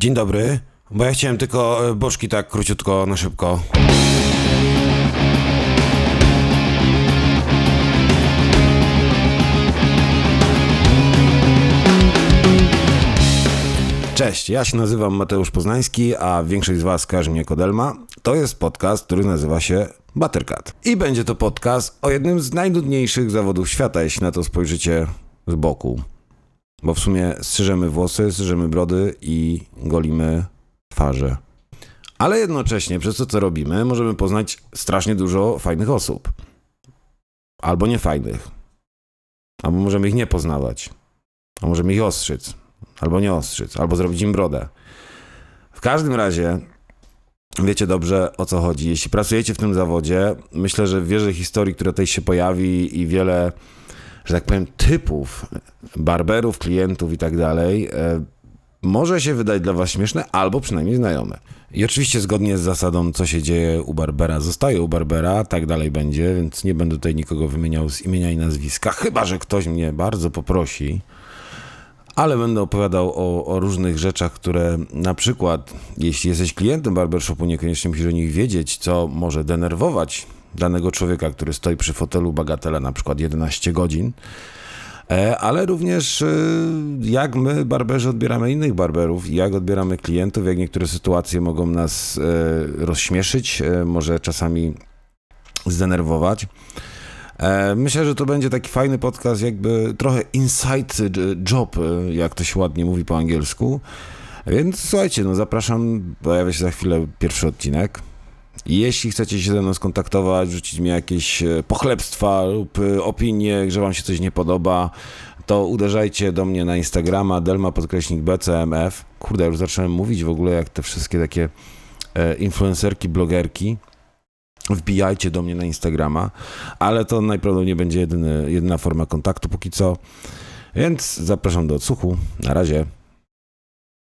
Dzień dobry, bo ja chciałem tylko e, boczki tak króciutko, na szybko. Cześć, ja się nazywam Mateusz Poznański, a większość z Was kojarzy mnie jako Delma. To jest podcast, który nazywa się Buttercat. I będzie to podcast o jednym z najnudniejszych zawodów świata, jeśli na to spojrzycie z boku. Bo w sumie strzyżemy włosy, strzyżemy brody i golimy twarze. Ale jednocześnie przez to, co robimy, możemy poznać strasznie dużo fajnych osób. Albo niefajnych. Albo możemy ich nie poznawać. A możemy ich ostrzyc. Albo nie ostrzyc. Albo zrobić im brodę. W każdym razie wiecie dobrze o co chodzi. Jeśli pracujecie w tym zawodzie, myślę, że wiele historii, która tutaj się pojawi i wiele że tak powiem, typów barberów, klientów i tak dalej, e, może się wydać dla Was śmieszne, albo przynajmniej znajome. I oczywiście zgodnie z zasadą, co się dzieje u Barbera, zostaje u Barbera, tak dalej będzie, więc nie będę tutaj nikogo wymieniał z imienia i nazwiska, chyba że ktoś mnie bardzo poprosi. Ale będę opowiadał o, o różnych rzeczach, które na przykład, jeśli jesteś klientem barbershopu, niekoniecznie musisz o nich wiedzieć, co może denerwować danego człowieka, który stoi przy fotelu bagatela na przykład 11 godzin, e, ale również e, jak my, barberzy, odbieramy innych barberów, jak odbieramy klientów, jak niektóre sytuacje mogą nas e, rozśmieszyć, może czasami zdenerwować. Myślę, że to będzie taki fajny podcast, jakby trochę inside job, jak to się ładnie mówi po angielsku. Więc słuchajcie, no zapraszam, pojawia się za chwilę pierwszy odcinek. Jeśli chcecie się ze mną skontaktować, wrzucić mi jakieś e, pochlebstwa lub e, opinie, że wam się coś nie podoba, to uderzajcie do mnie na Instagrama delma podkreśnik bcmf. Kurde, już zacząłem mówić w ogóle jak te wszystkie takie e, influencerki, blogerki. Wbijajcie do mnie na Instagrama, ale to najprawdopodobniej będzie jedyny, jedyna forma kontaktu póki co. Więc zapraszam do odsłuchu. Na razie.